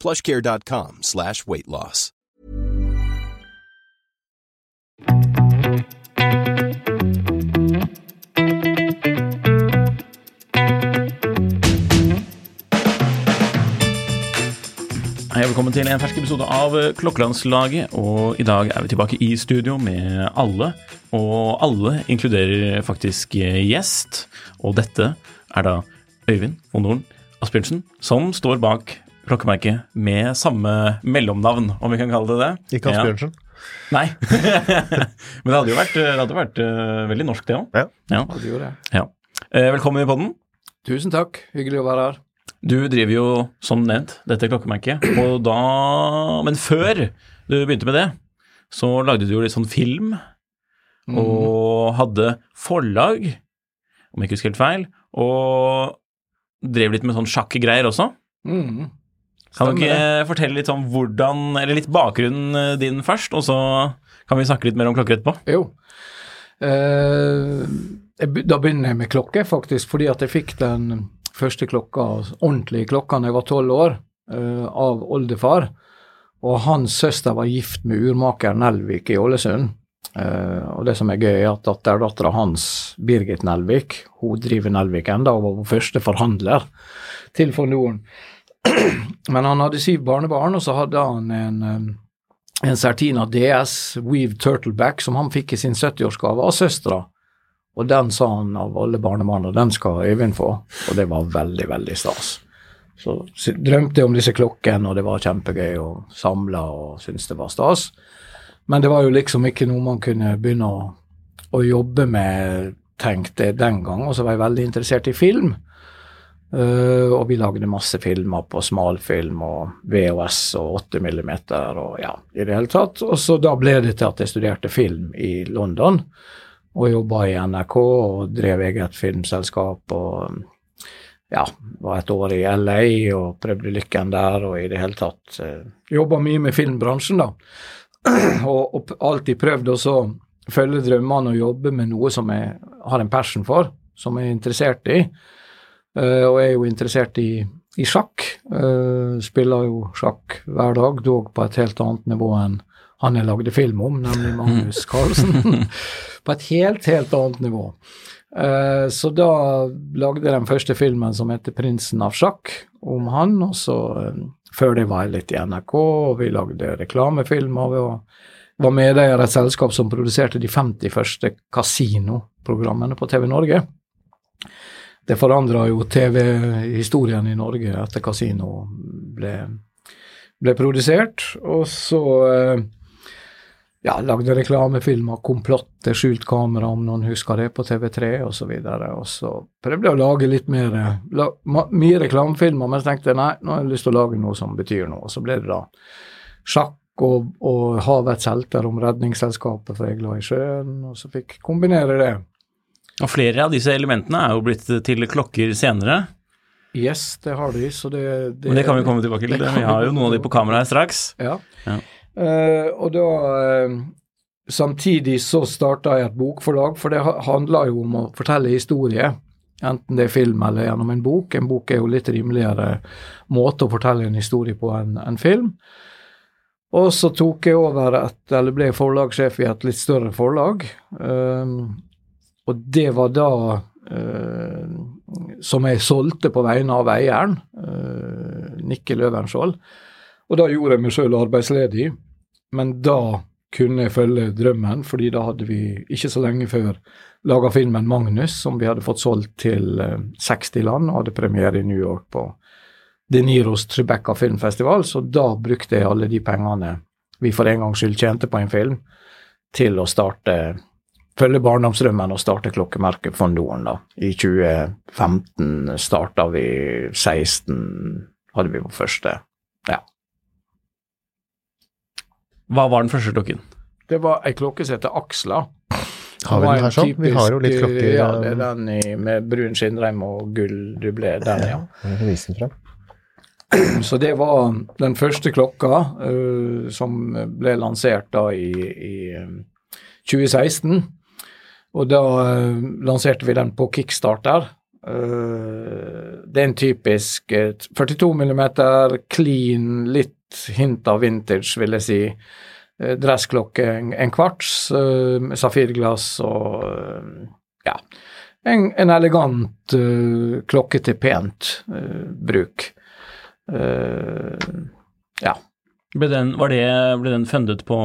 plushcare.com slash weight loss. Hei, velkommen til en fersk episode av Klokkelandslaget. Og i dag er vi tilbake i studio med alle. Og alle inkluderer faktisk gjest. Og dette er da Øyvind von Noren Asbjørnsen, som står bak klokkemerket med samme mellomnavn, om vi kan kalle det det. Ikke Ja. Asbjørnsen. Nei. Men det hadde jo vært, det hadde vært uh, veldig norsk, det òg. Ja. Ja. Ja, det gjorde jeg. Ja. Eh, Velkommen i podden. Tusen takk, hyggelig å være her. Du driver jo, som nevnt, dette klokkemerket, og da Men før du begynte med det, så lagde du jo litt sånn film, og hadde forlag, om jeg ikke husker helt feil, og drev litt med sånn sjakkgreier også. Mm. Kan du ikke fortelle litt om hvordan, eller litt bakgrunnen din først, og så kan vi snakke litt mer om klokker etterpå? Jo. Eh, da begynner jeg med klokke, faktisk, fordi at jeg fikk den første klokka, ordentlige klokka, da jeg var tolv år, eh, av oldefar. Og hans søster var gift med urmaker Nelvik i Ålesund. Eh, og det som er gøy, er at datterdattera hans, Birgit Nelvik, hun driver Nelvik enda, og var vår første forhandler til von Noren. Men han hadde syv barnebarn, og så hadde han en, eh, en Certina DS Weave Turtleback som han fikk i sin 70-årsgave av søstera. Og den sa han av alle barnebarna, den skal Øyvind få. Og det var veldig, veldig stas. Så drømte jeg om disse klokkene, og det var kjempegøy å samle og synes det var stas. Men det var jo liksom ikke noe man kunne begynne å, å jobbe med, tenkte jeg den gang. Og så var jeg veldig interessert i film. Eh, og vi lagde masse filmer på smalfilm og VHS og 8 mm og ja, i det hele tatt. Og så da ble det til at jeg studerte film i London og jobba i NRK og drev eget filmselskap og ja, var et år i LA og prøvde lykken der og i det hele tatt uh, jobba mye med filmbransjen, da. og, og alltid prøvd å følge drømmene og jobbe med noe som jeg har en passion for, som jeg er interessert i. Eh, og er jo interessert i, i sjakk. Eh, spiller jo sjakk hver dag, dog på et helt annet nivå enn han jeg lagde film om, nemlig Magnus Carlsen. på et helt, helt annet nivå. Eh, så da lagde jeg den første filmen som heter 'Prinsen av sjakk', om han. Og så før det var jeg litt i NRK, og vi lagde reklamefilmer. Var, var medeier i et selskap som produserte de 50 første kasinoprogrammene på TV Norge. Det forandra jo TV-historien i Norge etter Casino ble, ble produsert. Og så eh, ja, lagde reklamefilmer, komplotter, skjult kamera, om noen husker det, på TV3 osv. Og så prøvde jeg å lage litt mer la, Mye reklamefilmer, men så tenkte jeg nei, nå har jeg lyst til å lage noe som betyr noe. Og så ble det da sjakk og, og Havets helter om Redningsselskapet, for jeg i sjøen, og så fikk kombinere det. Og flere av disse elementene er jo blitt til klokker senere, Yes, det har de, så det, det men det kan vi komme tilbake til. Vi har jo noen av de på kamera her straks. Ja. Ja. Uh, og da uh, Samtidig så starta jeg et bokforlag, for det ha- handler jo om å fortelle historie. Enten det er film eller gjennom en bok. En bok er jo litt rimeligere måte å fortelle en historie på enn en film. Og så tok jeg over et, eller ble forlagssjef i et litt større forlag. Um, og det var da eh, som jeg solgte på vegne av eieren, eh, Nikke Løvenskiold. Og da gjorde jeg meg sjøl arbeidsledig. men da kunne jeg følge drømmen, fordi da hadde vi ikke så lenge før laga filmen 'Magnus', som vi hadde fått solgt til 60 land, og hadde premiere i New York på De Niros Tribeca filmfestival, så da brukte jeg alle de pengene vi for en gangs skyld tjente på en film, til å starte følge barndomsdrømmen og starte klokkemerket Fondoren. da. I 2015 starta vi 16 hadde vi vår første. Ja. Hva var den første klokken? Det var ei klokke som heter Aksla. Har vi den her sånn? Vi har jo litt klokker Ja, det er den i, med brun skinnrem og gull dublé. Den, ja. Frem. Så det var den første klokka uh, som ble lansert da i, i um, 2016. Og da uh, lanserte vi den på kickstarter. Uh, det er en typisk 42 mm, clean, litt hint av vintage, vil jeg si. Dressklokke, en, en kvarts, safirglass og ja. En, en elegant klokke til pent bruk. Uh, ja. Ble den, det, ble den fundet på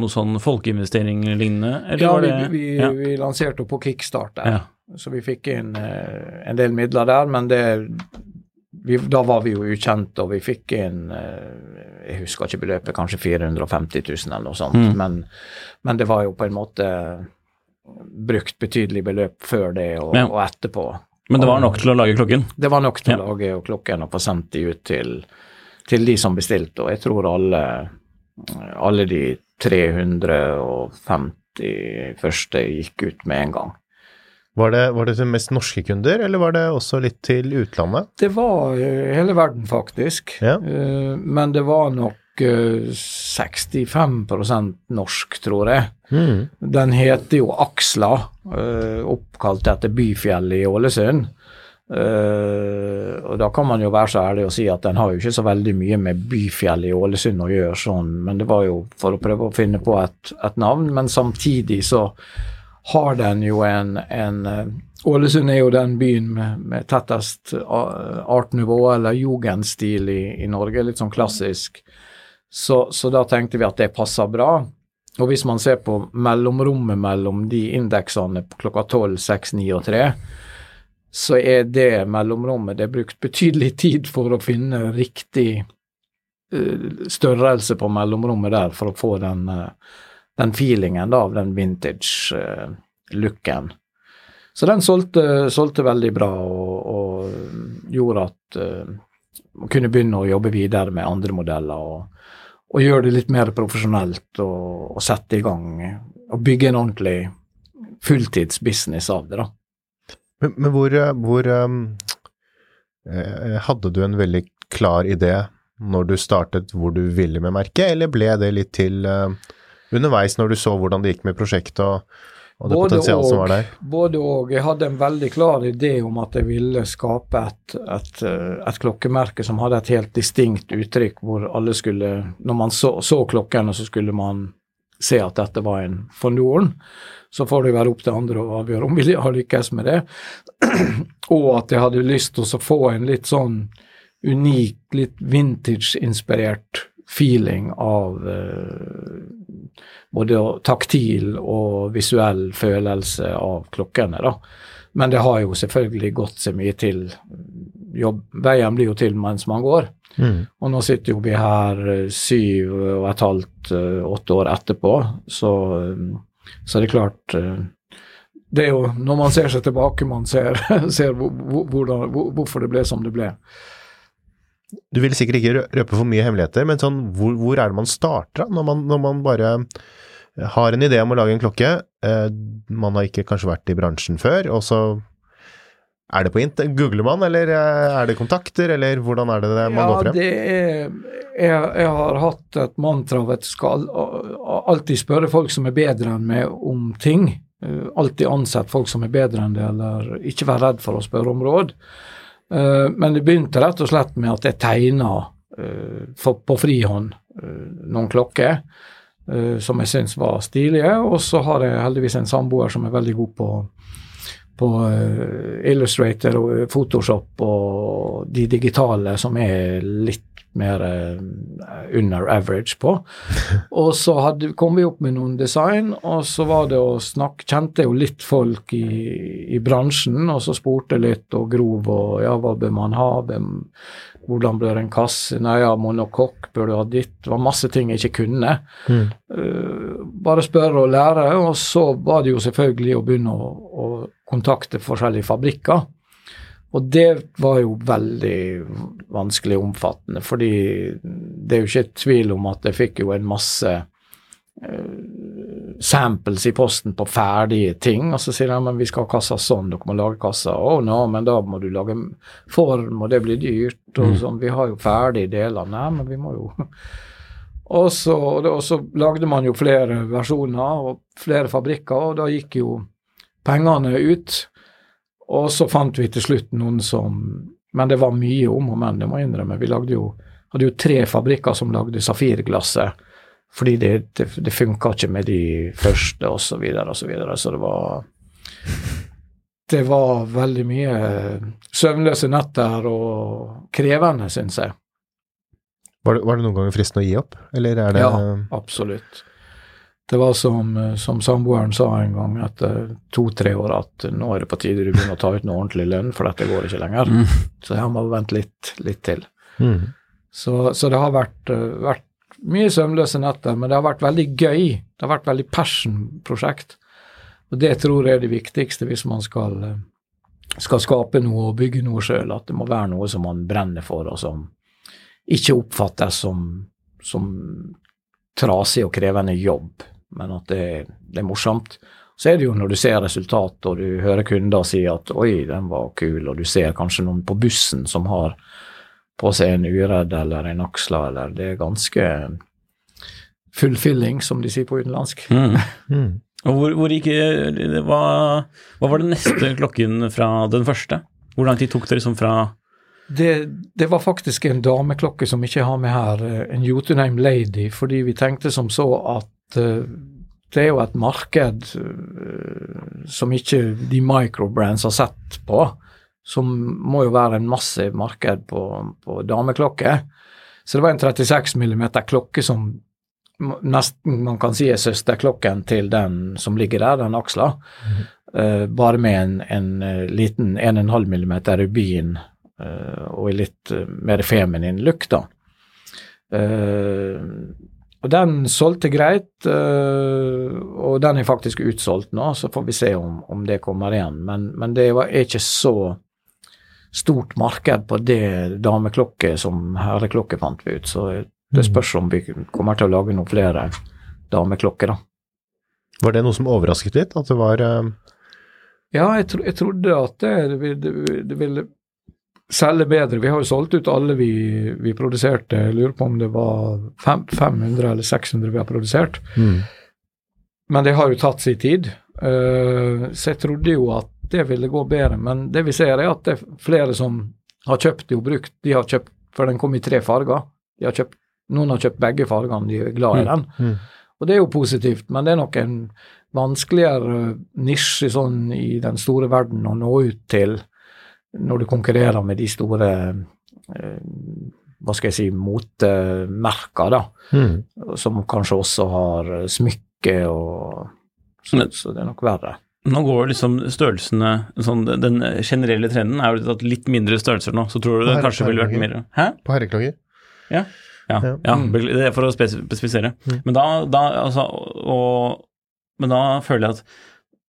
noe sånn folkeinvestering lignende? ja, vi, vi, ja. vi, lanserte på kickstart der, ja. så vi fikk inn uh, en del midler der. Men det, vi, da var vi jo ukjente, og vi fikk inn uh, Jeg husker ikke beløpet, kanskje 450 000 eller noe sånt. Mm. Men, men, det var jo på en måte brukt betydelig beløp før det og, ja. og etterpå. Men det var nok til å lage klokken? Det var nok til å lage klokken og få sendt de ut til, til, de som bestilte. Og jeg tror alle, alle de 350 første gikk ut med en gang. Var det, var det til mest norske kunder, eller var det også litt til utlandet? Det var eh, hele verden, faktisk. Ja. Eh, men det var nok 65% norsk, tror jeg. Mm. Den heter jo Aksla, eh, oppkalt etter byfjellet i Ålesund. Uh, og da kan man jo være så ærlig å si at den har jo ikke så veldig mye med Byfjell i Ålesund å gjøre, sånn, men det var jo for å prøve å finne på et, et navn. Men samtidig så har den jo en, en Ålesund er jo den byen med, med tettest artnivå, eller jugendstil, i, i Norge. Litt sånn klassisk så, så, da tenkte vi at det passer bra. Og hvis man ser på mellomrommet mellom de indeksene klokka 12, 6, 9 og 3, så er det mellomrommet Det er brukt betydelig tid for å finne riktig uh, størrelse på mellomrommet der for å få den, uh, den feelingen da, av den vintage-looken. Uh, så den solgte, solgte, veldig bra og, og gjorde at man kunne begynne å jobbe videre med andre modeller. og og gjøre det litt mer profesjonelt og, og sette i gang og bygge en ordentlig fulltidsbusiness av det, da. Men, men hvor, hvor um, eh, Hadde du en veldig klar idé når du startet hvor du ville med merket, eller ble det litt til uh, underveis når du så hvordan det gikk med prosjektet og, og det potensialet som var der? Både og. Jeg hadde en veldig klar idé om at jeg ville skape et, et, et klokkemerke som hadde et helt distinkt uttrykk, hvor alle skulle Når man så, så klokkene, så skulle man se at dette var en Fondoren. Så får det være opp til andre å avgjøre om vi har lykkes med det. og at jeg hadde lyst til å få en litt sånn unik, litt vintage-inspirert feeling av eh, både taktil og visuell følelse av klokkene. da. Men det har jo selvfølgelig gått så mye til. Jobb, veien blir jo til mens man går. Mm. Og nå sitter jo vi her eh, syv og et halvt, eh, åtte år etterpå, så, eh, så det klart Det er jo når man ser seg tilbake, man ser, ser hvordan, hvorfor det ble som det ble. Du vil sikkert ikke røpe for mye hemmeligheter, men sånn, hvor, hvor er det man starter når man, når man bare har en idé om å lage en klokke, man har ikke kanskje vært i bransjen før, og så er det på int? Googler man, eller eh, er det kontakter, eller hvordan er det man ja, går frem? Det er, jeg, jeg, har hatt et mantra av at skal alltid spørre folk som er bedre enn meg om ting. Eh, alltid ansett folk som er bedre enn det, eller ikke være redd for å spørre om råd. Men det begynte rett og slett med at jeg tegna på frihånd noen klokker. Som jeg syns var stilige. Og så har jeg heldigvis en samboer som er veldig god på, på uh, Illustrator og Photoshop og de digitale som er litt mer eh, under average på. Og så hadde, kom vi opp med noen design, og så var det å snakke Kjente jo litt folk i, i bransjen, og så spurte litt og grov og ja, hva bør man ha? Hvordan bør en kasse? Nei, ja, monokokk, bør du ha ditt? Det var masse ting jeg ikke kunne. Mm. Uh, bare spørre og lære, og så var det jo selvfølgelig å begynne å, å kontakte forskjellige fabrikker. Og det var jo veldig vanskelig og omfattende, fordi det er jo ikke tvil om at jeg fikk jo en masse uh, samples i posten på ferdige ting, og så sier de men vi skal ha kassa sånn, dere må lage kassa. Å oh, no, men da må du lage form, og det blir dyrt, og sånn. Vi har jo ferdige deler. Nei, men vi må jo og så, og så lagde man jo flere versjoner og flere fabrikker, og da gikk jo pengene ut. Og så fant vi til slutt noen som Men det var mye om og men, det må jeg innrømme. Vi lagde jo, hadde jo tre fabrikker som lagde safirglasset. Fordi det, det, det funka ikke med de første, og så, videre, og så, videre. så det var Det var veldig mye søvnløse netter og krevende, syns jeg. Var det, var det, noen ganger fristende å gi opp, eller er det Ja, absolutt. Det var som, som samboeren sa en gang etter to-tre år, at nå er det på tide du begynner å ta ut noe ordentlig lønn, for dette går ikke lenger. Mm. Så jeg må vente litt, litt til. Mm. Så, så, det har vært, vært, mye søvnløse netter, men det har vært veldig gøy. Det har vært veldig passion-prosjekt. Og det tror jeg er det viktigste hvis man skal, skal skape noe og bygge noe sjøl, at det må være noe som man brenner for, og som ikke oppfattes som, som trasig og krevende jobb, men at det, det, er morsomt. Så er det jo når du ser resultat og du hører kunder si at 'oi, den var kul', og du ser kanskje noen på bussen som har på seg en uredd eller en aksla, eller Det er ganske fulfilling, som de sier på utenlandsk. Mm. Mm. Og hvor, hvor gikk hva, hva var den neste klokken fra den første? Hvor lang tid tok det liksom fra det, det, var faktisk en dameklokke som ikke har med her, en Jotunheim Lady, fordi vi tenkte som så at det er jo et marked uh, som ikke de microbrands har sett på, som må jo være en massiv marked på, på dameklokker. Så det var en 36 mm klokke som nesten man kan si er søsterklokken til den som ligger der, den aksla. Mm. Uh, bare med en, en liten 1,5 mm rubin Uh, og i litt mer feminin look, da. Uh, og den solgte greit, og den er faktisk utsolgt nå, så får vi se om, om det kommer igjen. Men, men det var, er ikke så stort marked på det dameklokke som herreklokke, fant vi ut. Så det spørs om vi kommer til å lage noen flere dameklokker, da. Var det noe som overrasket litt? At det var Ja, jeg, tro, jeg trodde at det, det, det, det ville selge bedre. Vi har jo solgt ut alle vi, vi produserte. Jeg lurer på om det var fem, 500 eller 600 vi har produsert. mm. Men det har jo tatt sin tid. Uh, så jeg trodde jo at det ville gå bedre. Men det vi ser, er at det er flere som har kjøpt det og brukt. De har kjøpt, For den kom i tre farger. De har kjøpt, noen har kjøpt begge fargene, de er glad i den. Mm. Og det er jo positivt, men det er nok en vanskeligere nisje sånn i den store verden å nå ut til når du konkurrerer med de store eh, hva skal jeg si, motemerker, da, Mm. som kanskje også har smykke og så, så det er nok verre. Nå går liksom størrelsene sånn, Den generelle trenden er jo at litt mindre størrelser nå, så tror du det Herre- kanskje ville vært mer Hæ? På herreklager. Ja. Ja, Ja. ja det er for å spesifisere. Mm. Men da, da altså, og, Men da føler jeg at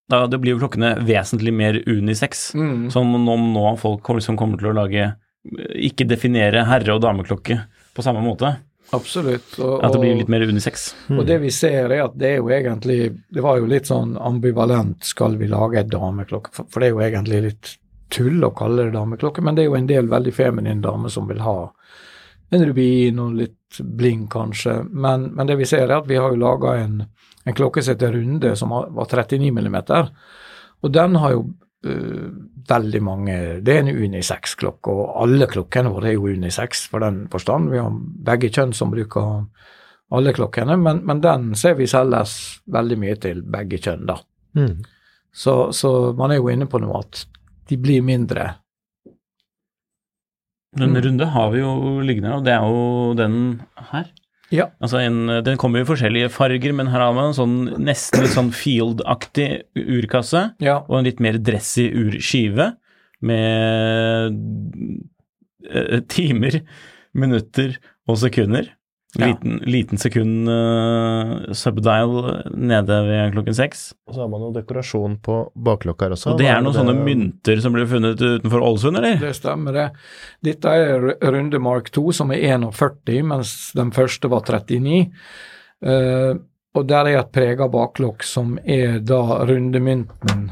da, det blir jo klokkene vesentlig mer unisex. Mm. Som nå, nå folk kommer- liksom kommer til å lage Ikke definere herre- og dameklokke på samme måte. Absolutt. Og, At det blir litt mer unisex. Og det vi ser er at det er jo egentlig Det var jo litt sånn ambivalent, skal vi lage et dameklokke? For det er jo egentlig litt tull å kalle det dameklokke, men det er jo en del veldig feminine damer som vil ha en rubin og litt bling, kanskje. Men, men det vi ser er at vi har jo laga en, en klokke som heter Runde, som var 39 millimeter. Og den har jo uh, veldig mange Det er en unisex-klokke, og alle klokkene våre er jo unisex for den forstand. Vi har begge kjønn som bruker alle klokkene, men, men den ser vi selges veldig mye til begge kjønn, da. Mm. Så, så man er jo inne på noe at de blir mindre Den runde har vi jo liggende, og det er jo den her. Ja. Altså en, Den kommer i forskjellige farger, men her har man en sånn nesten litt sånn field-aktig urkasse. ja. Og en litt mer dressy urskive med eh, timer, minutter og sekunder. Ja. Liten, liten sekund uh, subdial nede ved klokken seks. Og så har man jo dekorasjon på bakklokka her også. Og det er noen sånne mynter som ble funnet utenfor Ålesund, eller? Det stemmer, det. Dette er runde Mark 2, som er 41, mens den første var 39. Uh, og der er et prega baklokk som er da rundemynten,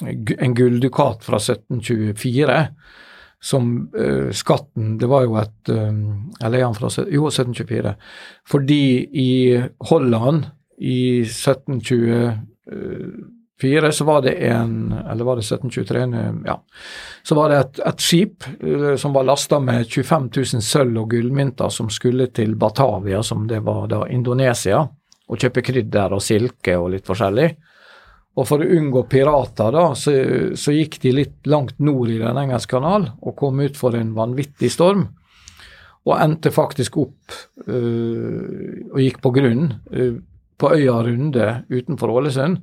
en gulldukat fra 1724. Som uh, skatten Det var jo et um, Eller er han fra Jo, 1724. Fordi i Holland i 1724 så var det en Eller var det 1723? Ja. Så var det et, et skip uh, som var lasta med 25 000 sølv- og gullmynter som skulle til Batavia, som det var da Indonesia, og kjøpe krydder og silke og litt forskjellig. Og for å unngå pirater, da, så, så gikk de litt langt nord i Den engelske kanal og kom ut for en vanvittig storm. Og endte faktisk opp øh, og gikk på grunn øh, på øya Runde utenfor Ålesund.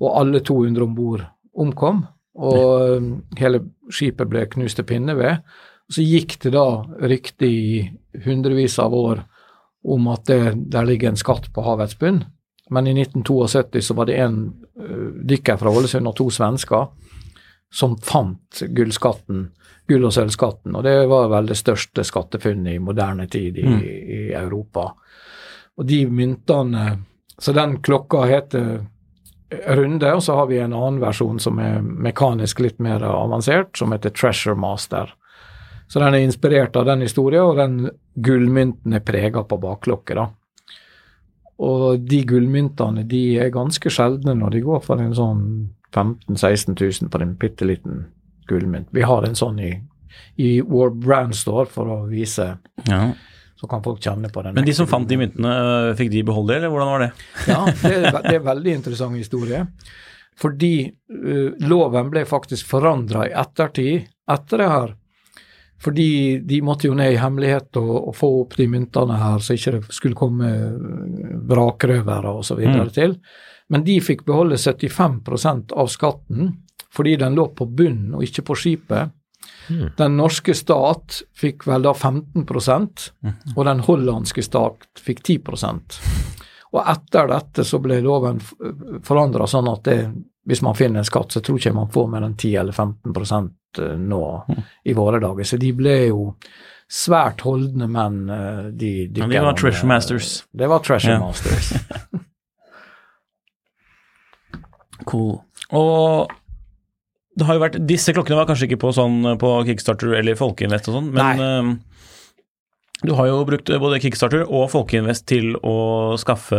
Og alle 200 om bord omkom. Og øh, hele skipet ble knust til pinneved. Så gikk det da rykte i hundrevis av år om at det, der ligger en skatt på havets bunn. Men i 1972 så var det en uh, dykker fra Ålesund og to svensker som fant gullskatten, gull- og sølvskatten. Og det var vel det største skattefunnet i moderne tid i, Mm. i Europa. Og de myntene Så den klokka heter Runde, og så har vi en annen versjon som er mekanisk litt mer avansert, som heter Treasure Master. Så den er inspirert av den historien, og den gullmynten er prega på baklokket, da. Og de gullmyntene de er ganske sjeldne når de går for en sånn 15 000-16 000 på en bitte liten gullmynt. Vi har en sånn i, i War Brand Store for å vise, Ja. så kan folk kjenne på den. Men de som fant de myntene, fikk de beholde det, eller hvordan var det? Ja, det er, det er en veldig interessant historie. Fordi uh, loven ble faktisk forandra i ettertid etter det her. Fordi de måtte jo ned i hemmelighet og, og få opp de myntene her, så ikke det skulle komme eh, vrakrøvere osv. Mm. til. Men de fikk beholde 75% av skatten fordi den lå på bunnen og ikke på skipet. Den norske stat fikk vel da 15% og den hollandske stat fikk 10% Og etter dette så ble loven forandra sånn at det, hvis man finner en skatt, så tror ikke man får mer enn 10 eller 15 nå i våre dager. Så de ble jo svært holdne menn, De, de Ja, de var treasure masters. Det var treasure Ja. masters. Cool. Og det har jo vært Disse klokkene var kanskje ikke på sånn på Kickstarter eller Folkeinvest og sånn, men eh, du har jo brukt både Kickstarter og Folkeinvest til å skaffe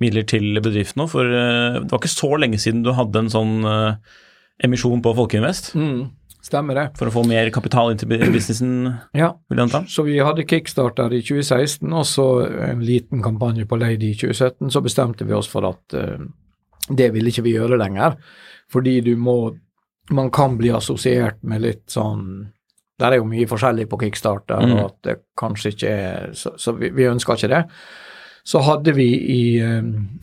midler til bedriften nå, for eh, det var ikke så lenge siden du hadde en sånn eh, emisjon på Folkeinvest Mm, stemmer det. for å få mer kapital inn til businessen, Ja. Så vi hadde kickstarter i 2016, og så en liten kampanje på Lady i 2017. Så bestemte vi oss for at uh, det ville ikke vi gjøre lenger, fordi du må Man kan bli assosiert med litt sånn Der er jo mye forskjellig på kickstarter, Mm. og at det kanskje ikke er Så, så vi, vi ønska ikke det. Så hadde vi i, eh,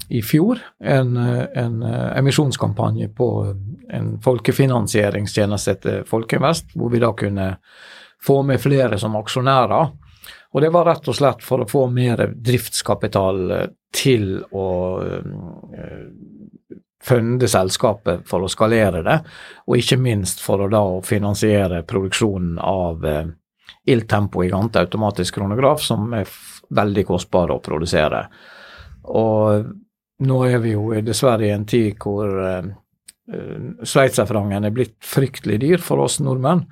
i fjor en, eh, en eh, emisjonskampanje på en folkefinansieringstjeneste etter Folkeinvest, hvor vi da kunne få med flere som aksjonærer. Og det var rett og slett for å få mer driftskapital til å eh, funde selskapet for å skalere det, og ikke minst for å da finansiere produksjonen av eh, Il Tempo Gigante automatisk kronograf, som er veldig kostbare å produsere. Og nå er vi jo dessverre i en tid hvor eh, eh, sveitserfrangen er blitt fryktelig dyr for oss nordmenn.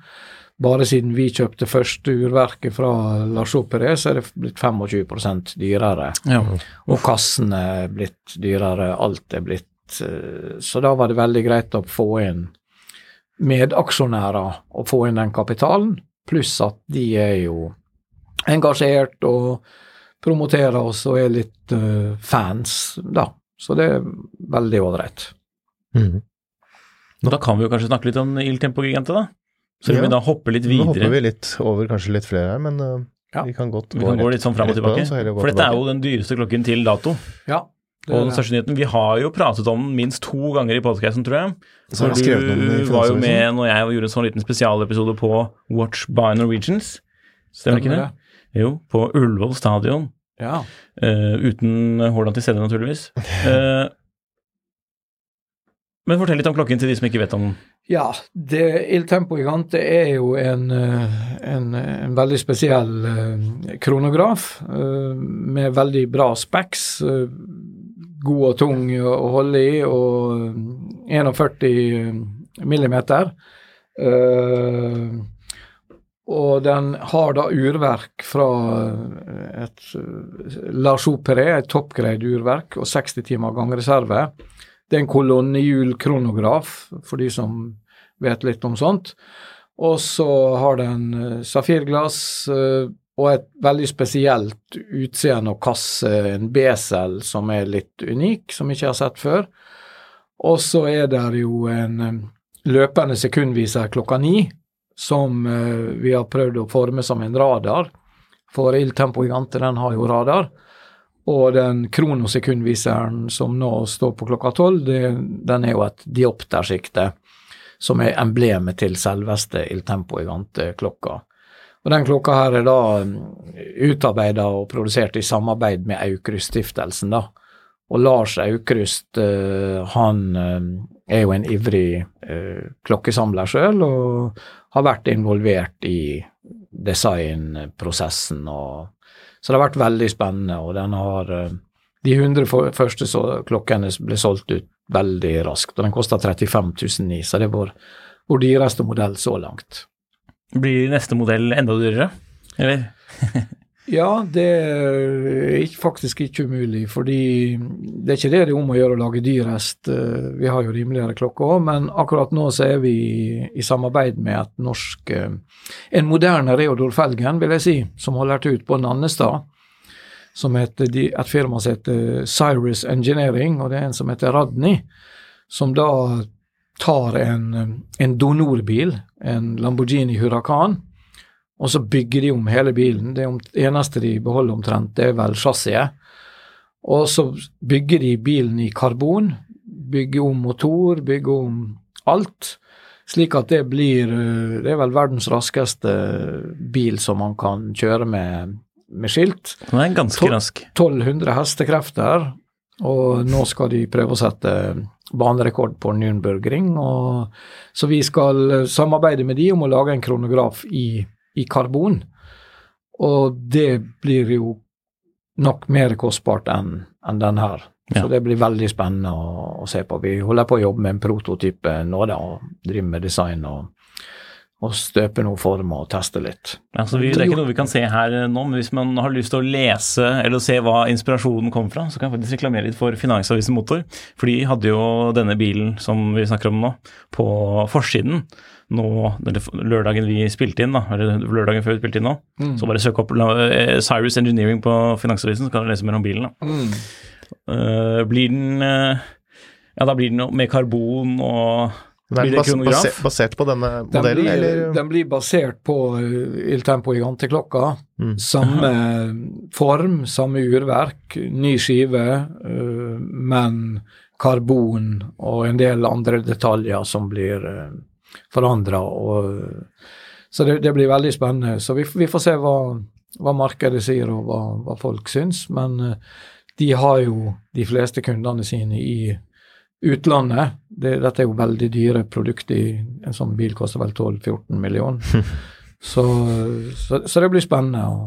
Bare siden vi kjøpte første urverket fra Lars Opere, så er det blitt 25 dyrere. Ja. Og kassene er blitt dyrere, alt er blitt eh, Så da var det veldig greit å få inn medaksjonærer og få inn den kapitalen, pluss at de er jo engasjert og promoterer oss og er litt uh, fans, da. Så det er veldig ålreit. Mm. Da kan vi jo kanskje snakke litt om Il Tempo Gigante, da. Så Ja. vi da hopper litt videre. Nå hopper vi litt over kanskje litt flere her, men uh, Ja. vi kan godt Vi kan gå rett- litt sånn fram og tilbake. den, For dette er jo den dyreste klokken til dato. Ja. det Og den største nyheten Vi har jo pratet om den minst to ganger i podkasten, tror jeg. Så du var jo med når jeg gjorde en sånn liten spesialepisode på Watch by Norwegians. Stemmer ikke det? Jo, på Ullevål stadion. Ja. Uh, uten Haaland til stede, naturligvis. Uh, men fortell litt om klokken til de som ikke vet om den. Ja, det Il Tempo Gigante er jo en, eh, en, en veldig spesiell uh, kronograf med veldig bra specs. God og tung å holde i, og 41 millimeter. Eh, og den har da urverk fra et La Lars Opere, et toppgreid urverk, og 60 timer gangreserve. Det er en kolonnehjul-kronograf, for de som vet litt om sånt. Og så har den eh, safirglass eh, og et veldig spesielt utseende og kasse, en besel som er litt unik, som jeg ikke har sett før. Og så er det jo en eh, løpende sekundviser klokka ni, som eh, vi har prøvd å forme som en radar. For Il Tempo Gigante den har jo radar. Og den kronosekundviseren som nå står på klokka tolv, den er jo et dioptersikte, som er emblemet til selveste Il Tempo Gigante-klokka. Og Den klokka her er da utarbeida og produsert i samarbeid med Aukrust-stiftelsen. da. Og Lars Aukrust eh, han eh, er jo en ivrig eh, klokkesamler sjøl, og har vært involvert i designprosessen. og Så det har vært veldig spennende, og den har eh, De 100 for- første så, klokkene ble solgt ut veldig raskt, og den kosta 35 000 i, så det er vår, vår dyreste modell så langt. Blir neste modell enda dyrere? Eller? Ja, det er faktisk ikke umulig, fordi det er ikke det det er om å gjøre å lage dyrest. eh, Vi har jo rimeligere klokker òg, men akkurat nå så er vi i samarbeid med et norsk eh, En moderne Reodor Felgen, vil jeg si, som holder til ut på Nannestad. Som heter, et firma som heter Cyrus Engineering, og det er en som heter Radni, som da tar en, en donorbil, en Lamborghini Huracan, og så bygger de om hele bilen. Det eneste de beholder omtrent, det er vel chassiset. Og så bygger de bilen i karbon, bygger om motor, bygger om alt. Slik at det blir eh, Det er vel verdens raskeste bil som man kan kjøre med, med skilt. Den er ganske rask. 1200 hestekrefter, og nå skal de prøve å sette banerekord på Nürnbergring. Og, så vi skal eh, samarbeide med de om å lage en kronograf i, i karbon. Og det blir jo nok mer kostbart enn en den her. Ja. Så det blir veldig spennende å, å se på. Vi holder på å jobbe med en prototype nå, da, og driver med design og, og støper noen former og teste litt. Altså, vi, det er ikke noe vi kan se her eh, nå, men hvis man har lyst til å lese eller se hva inspirasjonen kom fra, så kan jeg faktisk reklamere litt for Finansavisen Motor. For de hadde jo denne bilen som vi snakker om nå, på forsiden. Nå, eller lørdagen vi spilte inn, da, eller lørdagen før vi spilte inn nå. Så bare søk opp eh, Cyrus Engineering på Finansavisen, så kan du lese mer om bilen. da. Eh, blir den uh, Ja, da blir den jo med karbon og Men Blir det bas kronograf? basert, basert på denne Den modellen, blir, eller? den blir basert på uh, Il Tempo Gigante-klokka. Mm. Samme form, samme urverk, ny skive, uh, men karbon og en del andre detaljer som blir uh, forandra. Så det, det blir veldig spennende. Så vi, vi får se hva, hva markedet sier og hva, hva folk syns. Men uh, de har jo de fleste kundene sine i utlandet. Det, dette er jo veldig dyre produkter. En sånn bil koster vel 12-14 millioner. så, så, så det blir spennende å,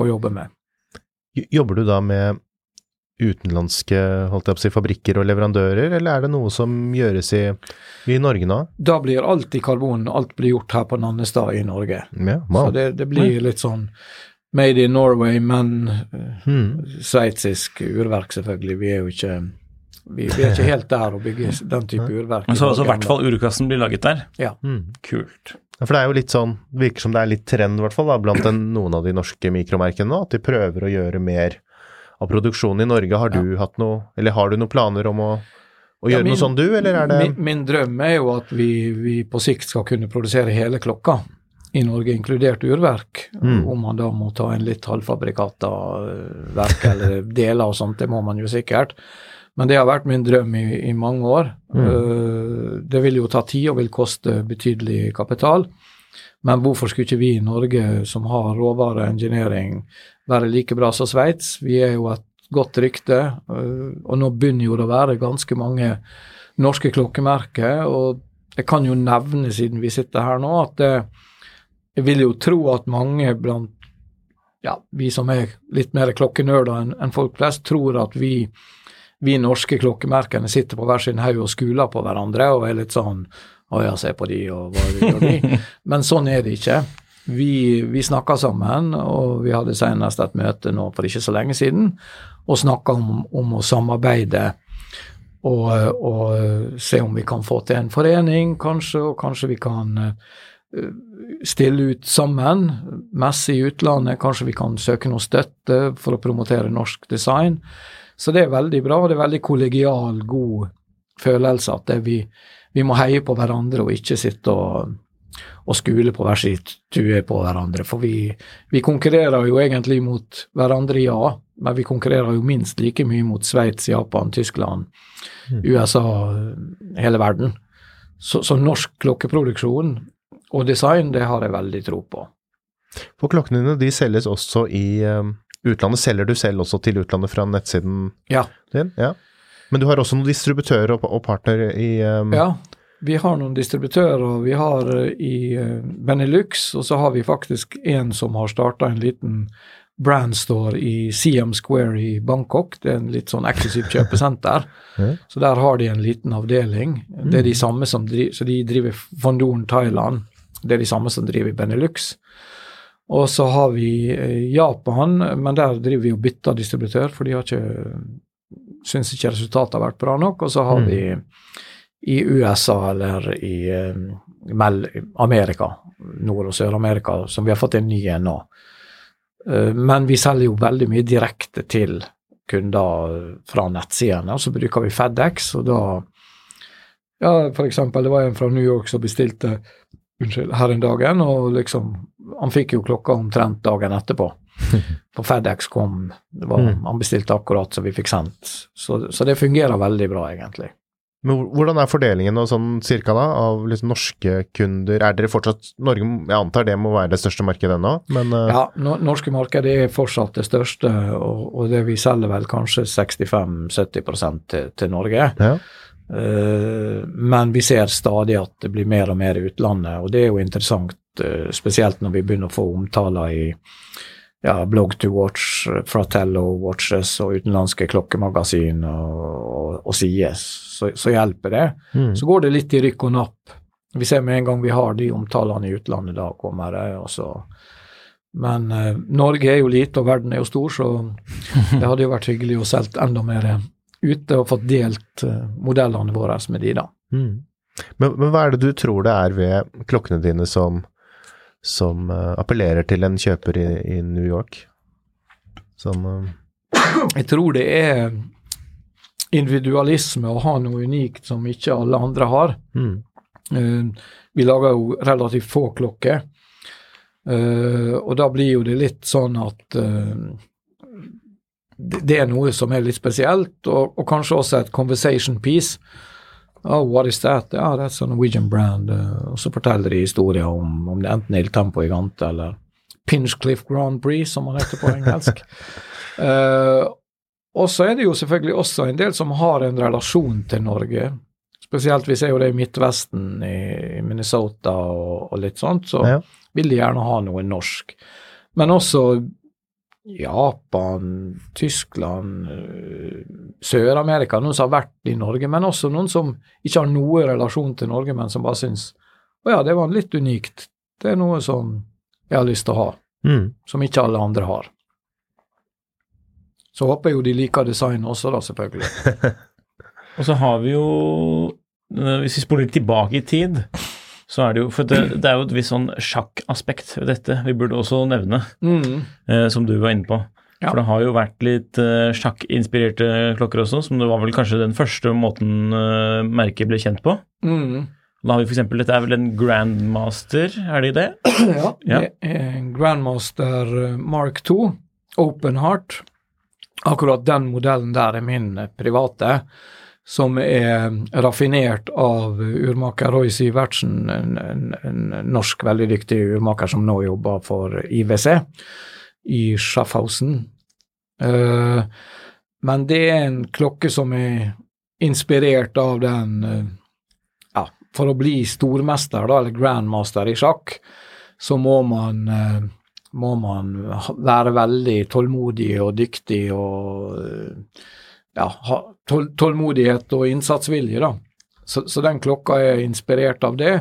å jobbe med. Jobber du da med utenlandske holdt jeg på å si, fabrikker og leverandører, eller er det noe som gjøres i, i Norge nå? Da blir alt i karbon, alt blir gjort her på Nannestad i Norge. Ja, Så det, det blir litt sånn made in Norway, men eh, Hmm. sveitsisk urverk, selvfølgelig. Vi er jo ikke vi, vi er ikke helt der å bygge den type urverk. Men så, så i hvert fall urkassen blir laget der. Ja. Mm. Kult. Ja, For det er jo litt sånn, det virker som det er litt trend i hvert fall da, blant den, noen av de norske mikromerkene nå, at de prøver å gjøre mer av produksjonen i Norge. Har du hatt noe, eller har du noen planer om å, å gjøre min- noe sånn du, eller er det min, min drøm er jo at vi, vi på sikt skal kunne produsere hele klokka i Norge, inkludert urverk. Mm. Om man da må ta en litt halvfabrikata eh, verk eller deler og sånt, det må man jo sikkert. Men det har vært min drøm i, i mange år. Mm. Eh, det vil jo ta tid og vil koste betydelig kapital. Men hvorfor skulle ikke vi i Norge, som har råvare engineering, være like bra som Sveits? Vi er jo et godt rykte, eh, og nå begynner jo det å være ganske mange norske klokkemerker. Og jeg kan jo nevne, siden vi sitter her nå, at det, jeg vil jo tro at mange blant ja, vi som er litt mer klokkenerder enn enn folk flest, tror at vi, vi norske klokkemerkene sitter på hver sin haug og skuler på hverandre og er litt sånn å ja, se på de, og hva gjør de? Men sånn er det ikke. Vi, vi snakker sammen, og vi hadde senest et møte nå for ikke så lenge siden, og snakka om, om å samarbeide og, og se om vi kan få til en forening, kanskje, og kanskje vi kan stille ut sammen, messe i utlandet, kanskje vi kan søke noe støtte for å promotere norsk design. Så det er veldig bra, og det er veldig kollegial, god følelse at vi, vi må heie på hverandre og ikke sitte og, og skule på hver sin tue på hverandre. For vi, vi konkurrerer jo egentlig mot hverandre, ja, men vi konkurrerer jo minst like mye mot Sveits, Japan, Tyskland, USA, hele verden. Så, så norsk klokkeproduksjon og design, det har jeg veldig tro på. For klokkene dine de selges også i eh, utlandet. Selger du selv også til utlandet fra nettsiden Ja. din? Ja. Men du har også noen distributører og, og partnere i um... Ja, vi har noen distributører. Vi har eh, i Benelux, og så har vi faktisk en som har starta en liten brandstore i Siam Square i Bangkok. Det er en litt sånn eksklusivt kjøpesenter. Så der har de en liten avdeling. Det er de samme som driver, så de driver Fondoren Thailand. Det er de samme som driver Benelux. Og så har vi eh, Japan, men der driver vi og bytter distributør, for de har ikke syns ikke resultatet har vært bra nok. Og så har Mm. vi i USA eller i eh, Amerika, Nord- og Sør-Amerika, som vi har fått en ny en nå. Eh, men vi selger jo veldig mye direkte til kunder fra nettsidene, og så bruker vi FedEx, og da Ja, for eksempel, det var en fra New York som bestilte unnskyld, her en dagen, og liksom Han fikk jo klokka omtrent dagen etterpå. For FedEx kom, det var, Mm. han bestilte akkurat så vi fikk sendt. Så, så det fungerer veldig bra, egentlig. Men hvordan er fordelingen og sånn cirka da, av liksom norske kunder? Er dere fortsatt Norge, jeg antar det må være det største markedet ennå, men uh... Ja, no, norske markedet er fortsatt det største, og, og det vi selger vel kanskje 65-70 til, til Norge. ja. Eh, men vi ser stadig at det blir mer og mer i utlandet, og det er jo interessant, eh, spesielt når vi begynner å få omtaler i ja, Blog to Watch, Fratello Watches og utenlandske klokkemagasin og, og, og sider, så, så hjelper det. Mm. Så går det litt i rykk og napp. Vi ser med en gang vi har de omtalene i utlandet, da kommer det. Også. men eh, Norge er jo lite, og verden er jo stor, så det hadde jo vært hyggelig å selge enda mer ute og fått delt eh, modellene våre med de, da. Mm. Men, men hva er det du tror det er ved klokkene dine som, som uh, appellerer til en kjøper i, i New York? Som uh... Jeg tror det er individualisme å ha noe unikt som ikke alle andre har. mm. Uh, vi lager jo relativt få klokker, og da blir jo det litt sånn at det er noe som er litt spesielt, og, og kanskje også et conversation piece. Oh, what is that? Ja, that's a Norwegian brand. eh, og så forteller de historier om, om det enten er Il Tempo Gigante eller Pinchcliff Grand Prix, som man heter på engelsk. uh, og så er det jo selvfølgelig også en del som har en relasjon til Norge. Spesielt vi ser jo det i Midtvesten, i, i Minnesota og, og litt sånt, så Ja. vil de gjerne ha noe norsk. Men også Japan, Tyskland, eh, Sør-Amerika, noen som har vært i Norge, men også noen som ikke har noe relasjon til Norge, men som bare syns å ja, det var litt unikt. Det er noe som jeg har lyst til å ha, Mm. som ikke alle andre har. Så håper jeg jo de liker designet også, da, selvfølgelig. Og så har vi jo eh, Hvis vi spoler litt tilbake i tid, så er det jo For det, det er jo et visst sånn sjakkaspekt ved dette vi burde også nevne, Mm. eh, som du var inne på. Ja. For det har jo vært litt eh, sjakkinspirerte klokker også, som det var vel kanskje den første måten eh, merket ble kjent på. Mm. Da har vi f.eks. dette er vel en Grandmaster, er det det? Ja, Ja. er Grandmaster eh, Mark 2, Open Heart. Akkurat den modellen der er min eh, private, som er raffinert av urmaker Roy Sivertsen, en, en, en norsk veldig dyktig urmaker som nå jobber for IWC i Schaffhausen. Uh, men det er en klokke som er inspirert av den uh, ja, for å bli stormester, da, eller grandmaster i sjakk, så må man, uh, må man være veldig tålmodig og dyktig og ja, tålmodighet og innsatsvilje, da. Så, så den klokka er inspirert av det,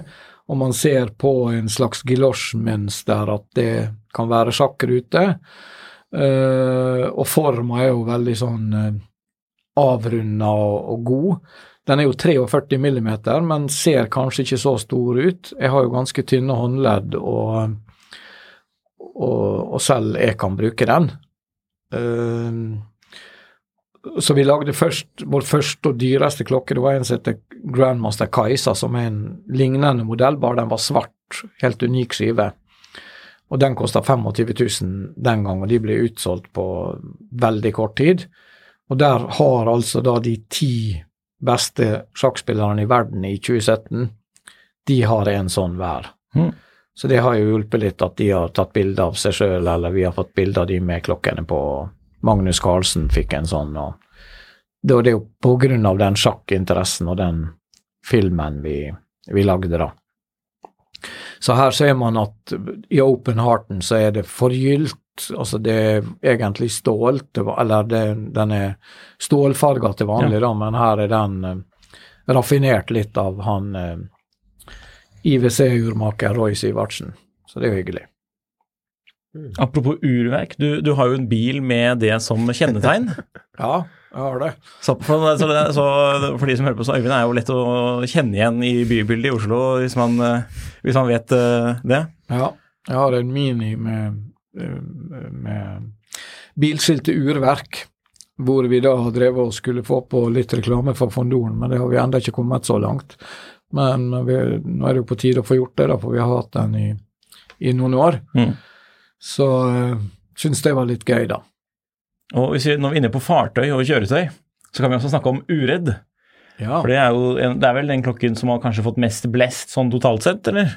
og man ser på en slags gilosjmønster at det kan være sjakkrute. Uh, og forma er jo veldig sånn uh, avrunda og, og god. Den er jo 43 millimeter, men ser kanskje ikke så stor ut. Jeg har jo ganske tynne håndledd, og, og, og selv jeg kan bruke den. Eh, så vi lagde først vår første og dyreste klokke. Det var en som heter Grandmaster Kajsa, som er en lignende modell, bare den var svart. Helt unik skive. Og den kosta 25 000 den gang, og de ble utsolgt på veldig kort tid. Og der har altså da de ti beste sjakkspillerne i verden i 2017, de har en sånn hver. Mm. Så det har jo hjulpet litt at de har tatt bilde av seg sjøl, eller vi har fått bilde av de med klokkene på. Magnus Carlsen fikk en sånn, og det det jo på grunn av den sjakkinteressen og den filmen vi, vi lagde, da. Så her ser man at i Open Hearten så er det forgylt, altså det er egentlig stålt, eller det, den er stålfarga til vanlig, da, men her er den uh, raffinert litt av han uh, IWC-urmaker Roy Sivertsen. Så det er jo hyggelig. Apropos urverk, du, du har jo en bil med det som kjennetegn. Ja, jeg har det. Så for, så så for de som hører på, så Øyvind er jo lett å kjenne igjen i bybildet i Oslo, hvis man, eh, hvis man vet uh, det. Ja, jeg har en Mini med, eh, med bilskilte urverk, hvor vi da har drevet og skulle få på litt reklame for Fondoren, men det har vi ennå ikke kommet så langt. Men vi, nå er det jo på tide å få gjort det, da, for vi har hatt den i, i noen år. Mm. Så uh, syns det var litt gøy, da. Og hvis vi, når vi er inne på fartøy og kjøretøy, så kan vi også snakke om uredd. Ja, For det er jo en, det er vel den klokken som har kanskje fått mest blest sånn totalt sett, eller?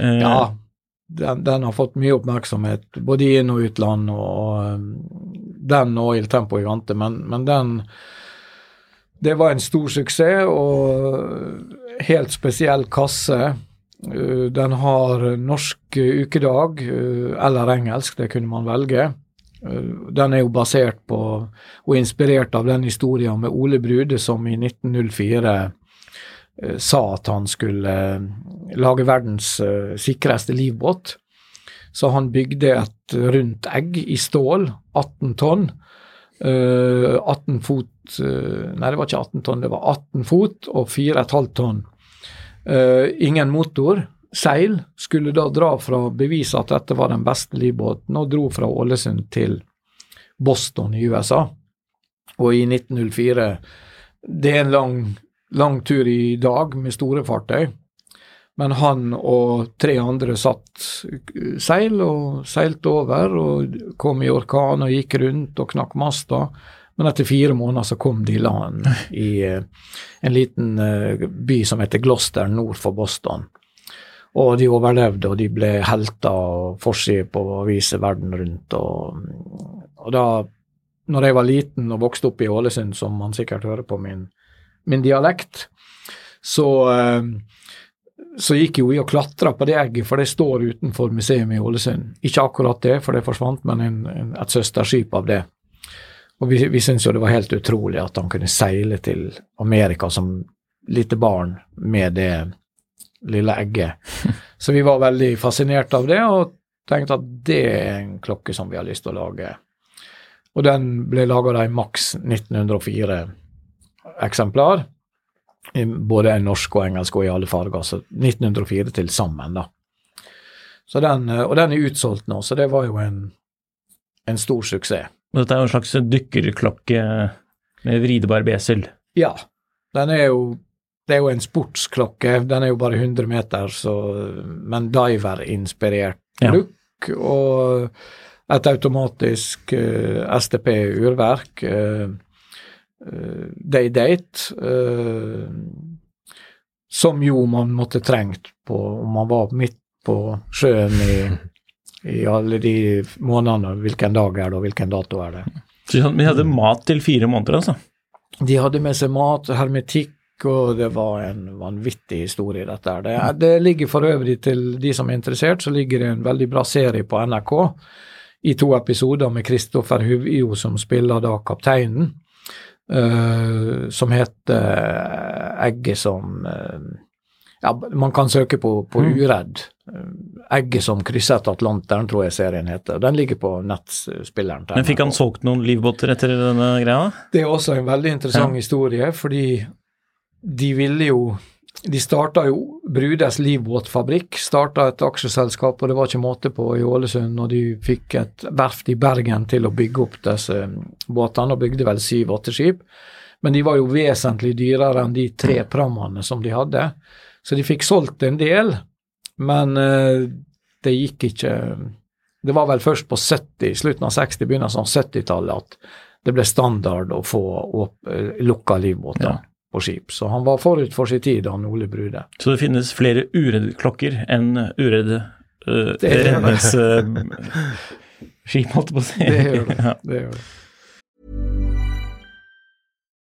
Uh, ja den, den har fått mye oppmerksomhet, både i inn- og utland, og, um, den og Il Tempo Gigante, men, men den Det var en stor suksess og helt spesiell kasse. Uh, Den har norsk uh, ukedag uh, eller engelsk, det kunne man velge. Den er jo basert på og inspirert av den historien med Ole Brude som i 1904 eh, sa at han skulle eh, lage verdens eh, sikreste livbåt. Så han bygde et rundt egg i stål, 18 tonn. eh, 18 fot eh, Nei, det var ikke 18 tonn, det var 18 fot og 4,5 tonn. Eh, ingen motor. Seil. Skulle da dra fra bevise at dette var den beste livbåten, og dro fra Ålesund til Boston i USA. Og i 1904 Det er en lang, lang tur i dag med store fartøy. Men han og tre andre satt seil og seilte over og kom i orkan og gikk rundt og knakk masta. Men etter fire måneder så kom de i land i eh, en liten eh, by som heter Gloucester nord for Boston. Og de overlevde, og de ble helter og forside på aviser verden rundt. Og, og da når jeg var liten og vokste opp i Ålesund, som man sikkert hører på min, min dialekt, så, eh, så gikk jo vi og klatra på det egget, for det står utenfor museet i Ålesund. Ikke akkurat det, for det forsvant, men en, en, et søsterskip av det. Og vi, vi syntes jo det var helt utrolig at han kunne seile til Amerika som lite barn med det lille egget. Så vi var veldig fascinert av det, og tenkte at det er en klokke som vi har lyst til å lage. Og den ble laga i maks 1904 eksemplar. I både norsk og engelsk og i alle farger. Så 1904 til sammen, da. Så den, og den er utsolgt nå, så det var jo en, en stor suksess. Og Dette er jo en slags dykkerklokke med vridebar besel. Ja. Den er jo Det er jo en sportsklokke. Den er jo bare 100 meter, så, men diver-inspirert Ja. look. Og et automatisk uh, STP-urverk. Uh, Day Date. Uh, som jo man måtte trengt på om man var midt på sjøen i, i alle de månedene. Hvilken dag er det, og hvilken dato er det? Så vi hadde- mat til fire måneder, altså. De hadde med seg mat, hermetikk, og det var en vanvittig historie, dette her. Det, det ligger for øvrig til de som er interessert, så ligger det en veldig bra serie på NRK i to episoder med Kristoffer Huvio, som spiller da kapteinen, uh, som heter Egget som uh, Ja, man kan søke på, på Uredd. Egget som krysset Atlanteren, tror jeg serien heter. Den ligger på nettspilleren. Men fikk han solgt noen livbåter etter denne greia? Det er også en veldig interessant historie, fordi de ville jo De starta jo Brudes livbåtfabrikk, starta et aksjeselskap, og det var ikke måte på i Ålesund, og de fikk et verft i Bergen til å bygge opp disse båtene, og bygde vel syv-åtte skip. Men de var jo vesentlig dyrere enn de tre prammene som de hadde, så de fikk solgt en del, men eh, det gikk ikke Det var vel først på 70, slutten av 60, begynnelsen av 70-tallet at det ble standard å få opp, eh, lukka livbåter Ja. på skip. Så han var forut for sin tid, han Ole Brude. Så det finnes flere uredd-klokker enn uredd uh, Det uh, redningsskip, holdt jeg på å si. Det gjør det. Ja. det, gjør det.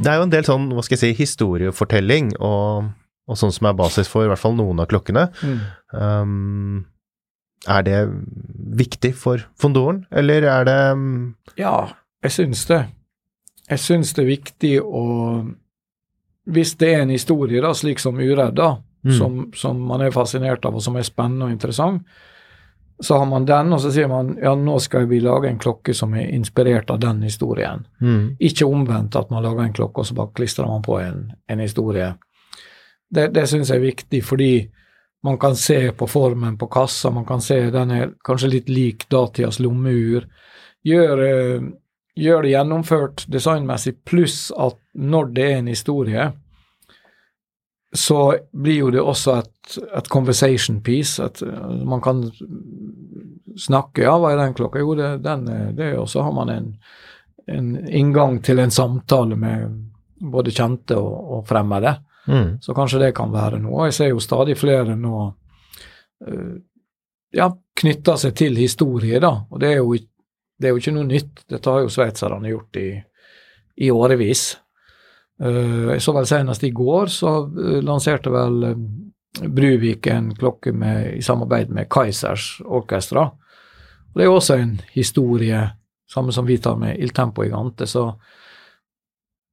Det er jo en del sånn, hva skal jeg si, historiefortelling, og, og sånn som er basis for i hvert fall noen av klokkene. Um, er det viktig for fondoren, eller er det um, Ja, jeg syns det. Jeg syns det er viktig å Hvis det er en historie, da, slik som Uredd, da, Mm. som, som man er fascinert av, og som er spennende og interessant, så har man den, og så sier man ja, nå skal vi lage en klokke som er inspirert av den historien. mm, Ikke omvendt at man lager en klokke, og så bare klistrer man på en, en historie. Det, det syns jeg er viktig, fordi man kan se på formen på kassa, man kan se den er kanskje litt lik datidas lommeur. Gjør, eh, gjør det gjennomført designmessig, pluss at når det er en historie, så blir jo det også et, et conversation piece. At eh, man kan snakke Ja, hva er den klokka? Jo, det, den er det, og så har man en, en inngang til en samtale med både kjente og, og fremmede. mm, Så kanskje det kan være noe. Jeg ser jo stadig flere nå eh, ja, knytter seg til historie, da. Og det er jo, det er jo ikke noe nytt. Dette har jo sveitserne gjort i, i årevis. Eh, jeg så vel senest i går, så eh, lanserte vel eh, Bruvik en klokke med, i samarbeid med Kaizers Orkestra. Og det er jo også en historie, samme som vi tar med Il Tempo Gigante, så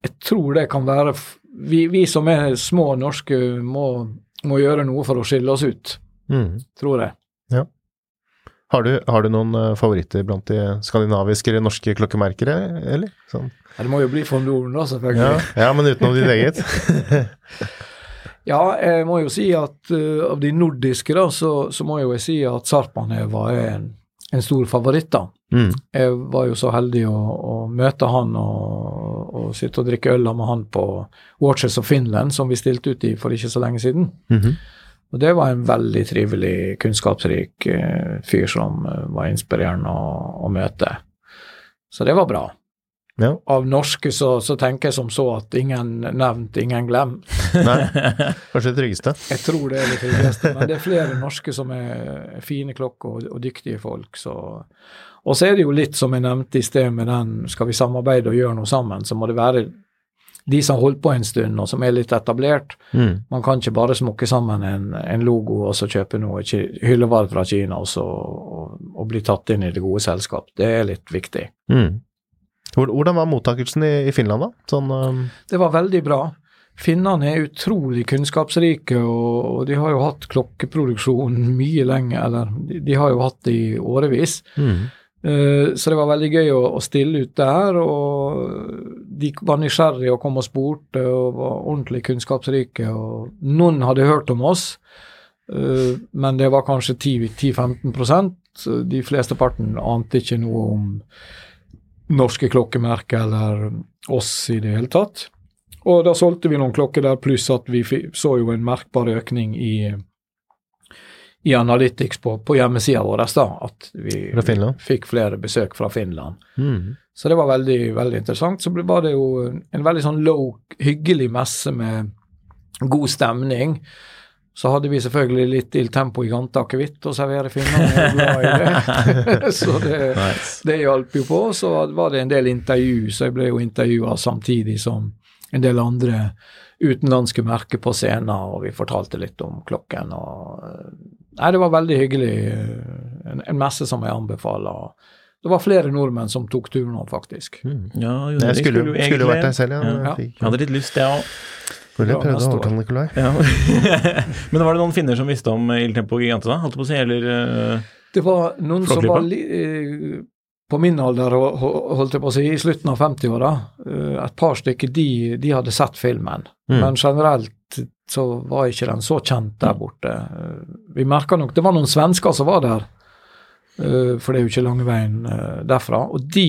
jeg tror det kan være Vi, vi som er små norske, må, må gjøre noe for å skille oss ut, mm. tror jeg. Har, du, har du noen eh, favoritter blant de skandinaviske eller norske klokkemerkere, eller? Sånn. Ja, Det må jo bli von Doren, da, selvfølgelig. ja, men utenom ditt eget? Ja, jeg må jo si at uh, av de nordiske, da, så, så må jo jeg si at Sarpaneva er en, en stor favoritt, da. Mm. Jeg var jo så heldig å, å møte han og, og sitte og drikke øl med han på Watches of Finland, som vi stilte ut i for ikke så lenge siden. Mhm. Og det var en veldig trivelig, kunnskapsrik eh, fyr som eh, var inspirerende å, å møte. Så det var bra. Ja. Av norske så, så tenker jeg som så at ingen nevnt, ingen glemt. Nei, kanskje det tryggeste. Jeg tror det er det tryggeste, men det er flere norske som er fine klokker og, og dyktige folk. Så. Og så er det jo litt som jeg nevnte i sted med den skal vi samarbeide og gjøre noe sammen, så må det være de som har holdt på en stund og som er litt etablert. Mm. Man kan ikke bare smokke sammen en, en logo og så kjøpe noe hyllevare fra Kina og, så, og, og bli tatt inn i det gode selskap. Det er litt viktig. Mm. Hvordan var mottakelsen i, i Finland, da? Sånn um, Det var veldig bra. Finnene er utrolig kunnskapsrike, og, og de har jo hatt klokkeproduksjon mye lenge, eller de, de har jo hatt det i årevis. mm. Eh, så det var veldig gøy å, å stille ut der, og de var nysgjerrige og kom og spurte og var ordentlig kunnskapsrike. og Noen hadde hørt om oss, eh, men det var kanskje 10-15% De fleste parten ante ikke noe om norske klokkemerker eller oss i det hele tatt. Og da solgte vi noen klokker der, pluss at vi så jo en merkbar økning i, i Analytics på, på hjemmesida vår. da, At vi fikk flere besøk fra Finland. Mm. Så det var veldig, veldig interessant. Så var det jo en veldig sånn low, hyggelig messe med god stemning. Så hadde vi selvfølgelig litt Il Tempo i Gante akevitt å servere finnene. Så det, Nice. det hjalp jo på. Så var det en del intervju, så jeg ble jo intervjua samtidig som en del andre utenlandske merker på scenen, og vi fortalte litt om klokken. og Nei, det var veldig hyggelig. eh, En, en messe som jeg anbefaler. Det var flere nordmenn som tok turen opp, faktisk. Mm. Ja, det Jeg skulle, skulle, jo skulle jo vært der selv, ja. Ja. Fikk- Jeg hadde litt lyst, jeg òg. Skulle prøvd jeg å overtale Nikolai. Ja. Men var det noen finner som visste om Il Tempo Gigante, da? Holdt på å si, eller uh, Det var noen som var li, eh, på min alder, ho- ho- holdt jeg på å si, i slutten av 50-åra. eh, Et par stykker, de, de hadde sett filmen. Mm. Men generelt så var ikke den så kjent der borte. Eh, Vi merka nok Det var noen svensker som var der, eh, for det er jo ikke lange veien eh, derfra. Og de,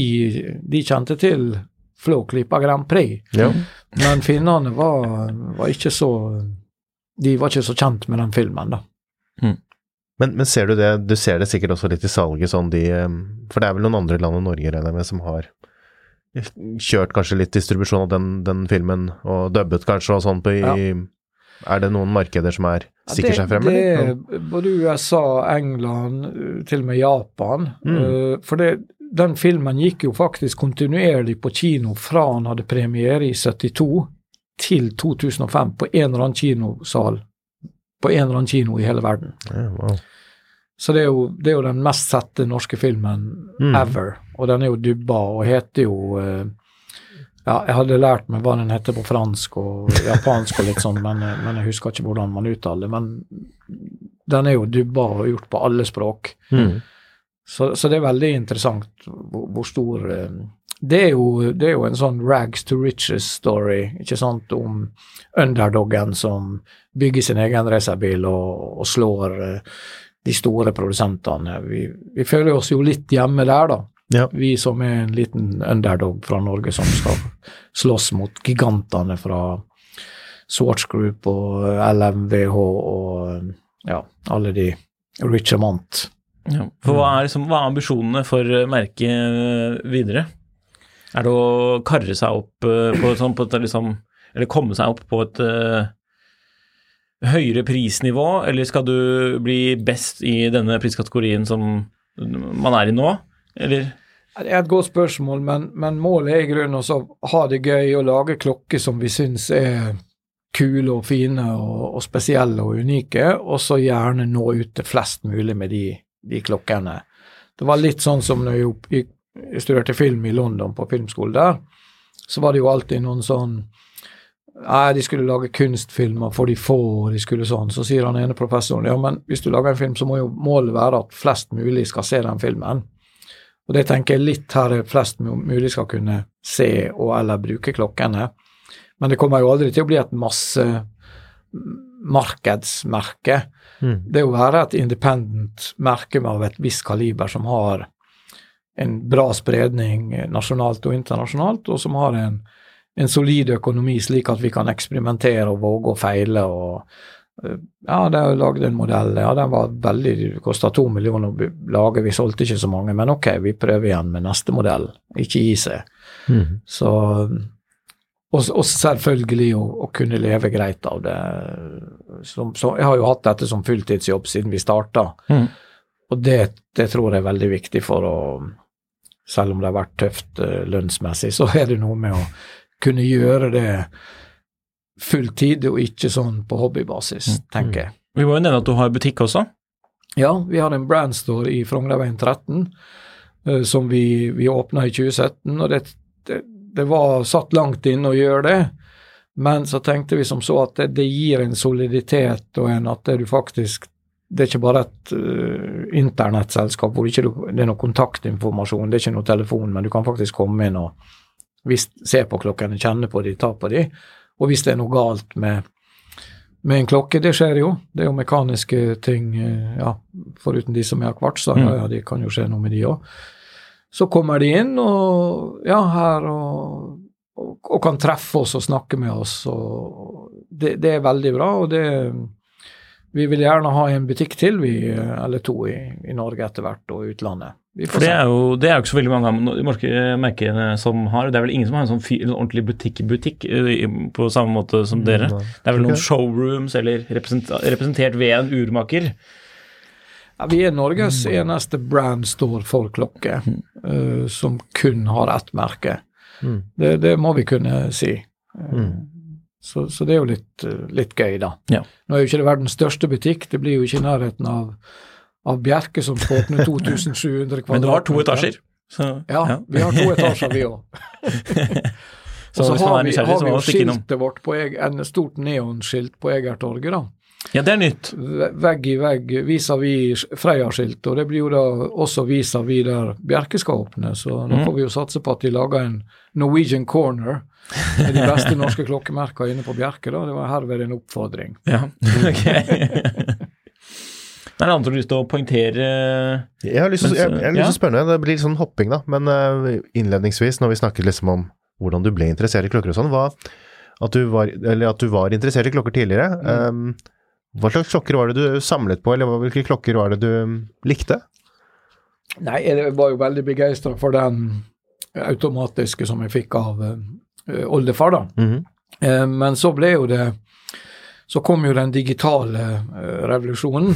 de kjente til Flåklypa Grand Prix. Ja. Men finnene var, var ikke så De var ikke så kjent med den filmen, da. Men, men ser du det, du ser det sikkert også litt i salget, sånn de um, For det er vel noen andre land enn Norge, regner jeg med, som har kjørt kanskje litt distribusjon av den, den filmen, og dubbet kanskje og sånn på i Ja. Er det noen markeder som er stikker seg frem, det eller? er både USA, England, uh, til og med Japan. Mm. Uh, for det, den filmen gikk jo faktisk kontinuerlig på kino fra han hadde premiere i 72 til 2005 på en eller annen kinosal på en eller annen kino i hele verden. Yeah, wow. Så det er jo, det er jo den mest sette norske filmen Mm. ever. Og den er jo dubba og heter jo uh, Ja, jeg hadde lært meg hva den heter på fransk og japansk og litt sånn, men, men jeg husker ikke hvordan man uttaler. Men den er jo dubba og gjort på alle språk. Mm. Så, så det er veldig interessant hvor, hvor stor eh, det er, jo, det er jo en sånn rags to riches-story, ikke sant, om underdoggen som bygger sin egen racerbil og, og slår eh, de store produsentene. Vi, vi føler oss jo litt hjemme der, da. Ja. Vi som er en liten underdog fra Norge som skal slåss mot gigantene fra Swartz Group og LMVH og ja, alle de Richemont. ja. For hva er, liksom, hva er ambisjonene for merket eh, videre? Er det å karre seg opp eh, på et sånt på et liksom Eller komme seg opp på et uh, høyere prisnivå, eller skal du bli best i denne priskategorien som man er i nå, eller? Det er et godt spørsmål, men, men målet er i grunnen å ha det gøy og lage klokker som vi syns er kule og fine og, og spesielle og unike, og så gjerne nå ut til flest mulig med de, de klokkene. Det var litt sånn som når jeg, jeg studerte film i London, på filmskolen der, så var det jo alltid noen sånn Nei, de skulle lage kunstfilmer for de få, og de skulle sånn. Så sier han ene professoren ja, men hvis du lager en film, så må jo målet være at flest mulig skal se den filmen. Og det tenker jeg litt her er flest mulig skal kunne se og eller bruke klokkene. Men det kommer jo aldri til å bli et masse markedsmerke. Mm. Det å være et independent merke av et visst kaliber som har en bra spredning nasjonalt og internasjonalt, og som har en, en solid økonomi, slik at vi kan eksperimentere og våge å feile. og ja, de lagde en modell. ja, Den var veldig, kosta to millioner å lage, vi solgte ikke så mange. Men ok, vi prøver igjen med neste modell. Ikke gi seg. Mm. Så og, og selvfølgelig å, å, kunne leve greit av det. Som, så, jeg har jo hatt dette som fulltidsjobb siden vi starta, Mm. og det, det tror jeg er veldig viktig for å Selv om det har vært tøft uh, lønnsmessig, så er det noe med å kunne gjøre det fulltid, og ikke sånn på hobbybasis, tenker jeg. Vi må jo nevne at du har butikk også. Ja, vi har en brandstore i Frognerveien 13 uh, som vi, vi åpna i 2017. og det, det, det var satt langt inne å gjøre det, men så tenkte vi som så at det, det gir en soliditet og en at det du faktisk det er ikke bare et uh, internettselskap hvor det ikke det er noe kontaktinformasjon, det er ikke noe telefon, men du kan faktisk komme inn og hvis, se på klokkene, kjenne på de, ta på de. Og hvis det er noe galt med, med en klokke, det skjer jo. Det er jo mekaniske ting, uh, ja, foruten de som er kvartser, Mm. ja, det kan jo skje noe med de òg. Så kommer de inn og ja, her og, og, og kan treffe oss og snakke med oss. og Det, det er veldig bra. og det vi vil gjerne ha en butikk til, vi, eller to, i, i Norge etter hvert, og utlandet. For det er jo det er jo ikke så veldig mange av de norske merkene som har. Det er vel ingen som har en sånn en ordentlig butikk-butikk eh, på samme måte som dere. Det er vel noen showrooms eller represent, representert ved en urmaker. Ja, vi er Norges eneste brandstore for klokke, uh, som kun har ett merke. Mm. Det, det må vi kunne si. Eh, Mm. Så, så det er jo litt, eh, litt gøy, da. Ja. Nå er jo ikke det verdens største butikk, det blir jo ikke i nærheten av, av Bjerke, som skal åpne 2700 kvadrat. Men du har to etasjer. Så, Ja, vi har to etasjer, vi òg. Så Og så har vi, har vi jo skiltet vårt på en stort neonskilt på Egertorget, da. Ja, det er nytt. Vegg i vegg vis-à-vis Freia-skilt, og det blir jo da også vis-à-vis der Bjerke skal åpne, så nå Mm. får vi jo satse på at de lager en Norwegian Corner med de beste norske klokkemerkene inne på Bjerke, da. Det var herved en oppfordring. Ja, ok. Er det annet du har lyst til å poengtere? Jeg har lyst til, ja. å spørre deg, det blir litt sånn hopping, da, men eh, innledningsvis, når vi snakket liksom om hvordan du ble interessert i klokker og sånn, at du var, at du var interessert i klokker tidligere. Mm. Um, hva slags klokker var det du samlet på, eller hvilke klokker var det du likte? Nei, jeg var jo veldig begeistra for den automatiske som jeg fikk av eh, oldefar, da. Mhm. Eh, men så ble jo det Så kom jo den digitale eh, revolusjonen.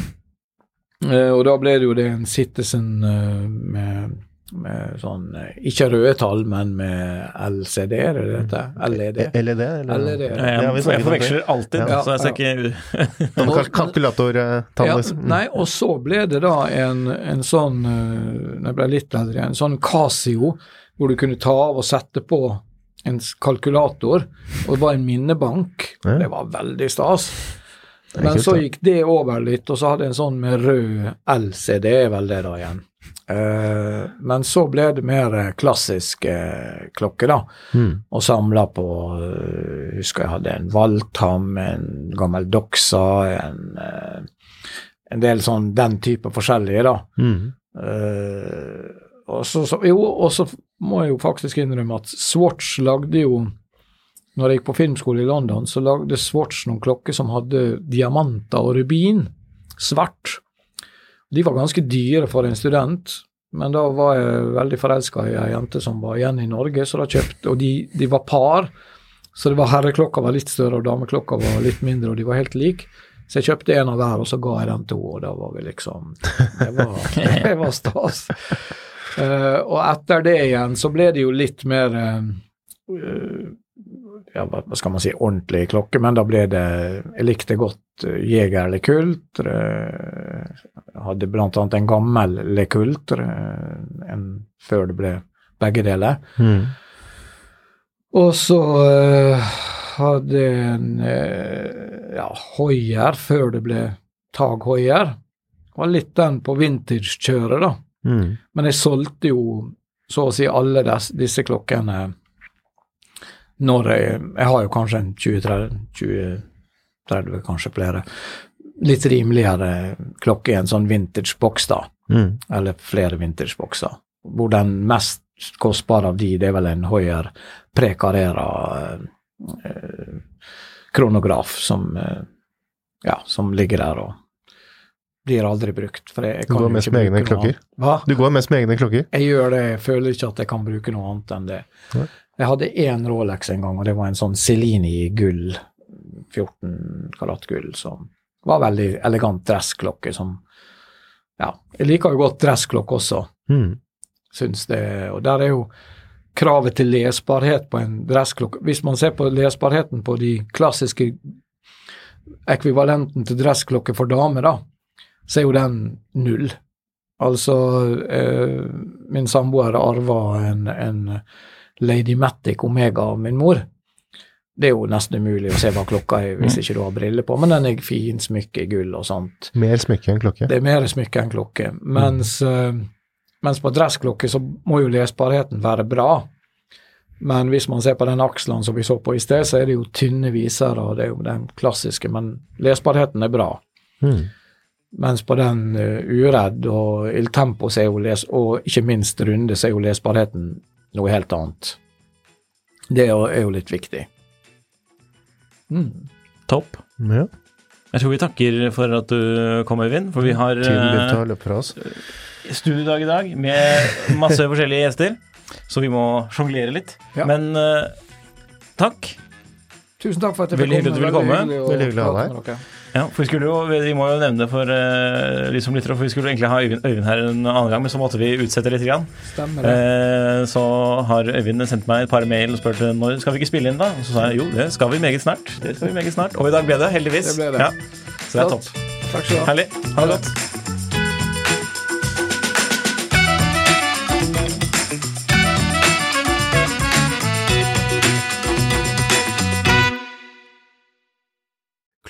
Eh, og da ble det jo det en Citizen eh, med, med sånn eh, Ikke røde tall, men med LCD, er det dette? LED. LED? Eller? LED. Jeg, Ja, jeg, forveksler alltid, Ja. så jeg ser ikke Noen kalk- kalkulatortall, Ja, liksom. nei, og så ble det da en, en sånn Når jeg ble litt eldre, en sånn Casio, hvor du kunne ta av og sette på en kalkulator, og det var en minnebank. Det var veldig stas. Men så gikk det over litt, og så hadde jeg en sånn med rød LCD, vel det da igjen. Uh, men så ble det mer klassisk klassiske klokke, da. Mm. Og samla på uh, Husker jeg hadde en Valtam, en gammel Doxa, en, eh, en del sånn den type forskjellige, da. Mm. Eh, og så, så, jo, og så må jeg jo faktisk innrømme at Swatch lagde jo når jeg gikk på filmskole i London, så lagde Swatch noen klokker som hadde diamanter og rubin. Svart. De var ganske dyre for en student, men da var jeg veldig forelska i ei jente som var igjen i Norge, så da kjøpte Og de, de var par, så det var herreklokka var litt større, og dameklokka var litt mindre, og de var helt like. Så jeg kjøpte en av hver, og så ga jeg den til henne, og da var vi liksom Det var, det var stas. Uh, og etter det igjen så ble det jo litt mer eh, ja, hva skal man si, ordentlig klokke, men da ble det Jeg likte godt uh, Jeger Le Uh, hadde blant annet en gammel Lekult uh, en, før det ble begge deler. Mm. Og så uh, hadde jeg en uh, ja, Hoier før det ble Tag Hoier. Var litt den på vintage-kjøret, da. Mm. Men jeg solgte jo så å si alle des, disse klokkene når jeg Jeg har jo kanskje en 20-30, kanskje flere. Litt rimeligere klokke i en sånn vintage-boks, da. Mm. Eller flere vintage-bokser. hvor den mest kostbare av de, det er vel en Hoier prekarera eh, kronograf som, eh, ja, som ligger der og blir aldri brukt. For jeg, jeg Du går mest med egne klokker? Hva? Du går mest med egne klokker? Jeg gjør det, jeg føler ikke at jeg kan bruke noe annet enn det. Nei. Jeg hadde én Rolex en gang, og det var en sånn Celini gull, 14 karat gull, som var veldig elegant dressklokke som Ja, jeg liker jo godt dressklokke også, Mm. syns det. Og der er jo kravet til lesbarhet på en dressklokke Hvis man ser på lesbarheten på de klassiske ekvivalenten til dressklokke for damer, da, så er jo den null. Altså, eh, min samboer arva en, en Lady Matic Omega av min mor. Det er jo nesten umulig å se hva klokka er hvis ikke du har briller på, men den er fin, smykke i gull og sånt. Mer smykke enn klokke. Det er mer smykke enn klokke. Mens, eh, mens på dressklokke så må jo lesbarheten være bra. Men hvis man ser på den akselen som vi så på i sted, så er det jo tynne visere, og det er jo den klassiske, men lesbarheten er bra. Mm. Mens på den uh, uredd og Il Tempo les, og ikke minst runde, så er jo lesbarheten noe helt annet. Det er jo, litt viktig. Mm. Topp. Ja. Jeg tror vi takker for at du kom, Øyvind, for vi har eh, oss. studiedag i dag med masse forskjellige gjester, så vi må sjonglere litt. Ja. Men uh, takk. Tusen takk for at jeg Veldig hyggelig at du ville komme. Veldig hyggelig å ha deg dere. Ja, for vi, skulle jo, vi må jo nevne for uh, de som lytter, for vi skulle egentlig ha Øyvind, Øyvind her en annen gang, men så måtte vi utsette litt. Grann. Stemmer det. Uh, så har Øyvind sendt meg et par mail og spurt når skal vi ikke spille inn da? Og så sa jeg jo, det skal vi meget snart. Det skal vi meget snart. Og i dag ble det, heldigvis. Det ble det. Ja. Så det er topp. Takk skal du ha. Herlig. Ha det godt.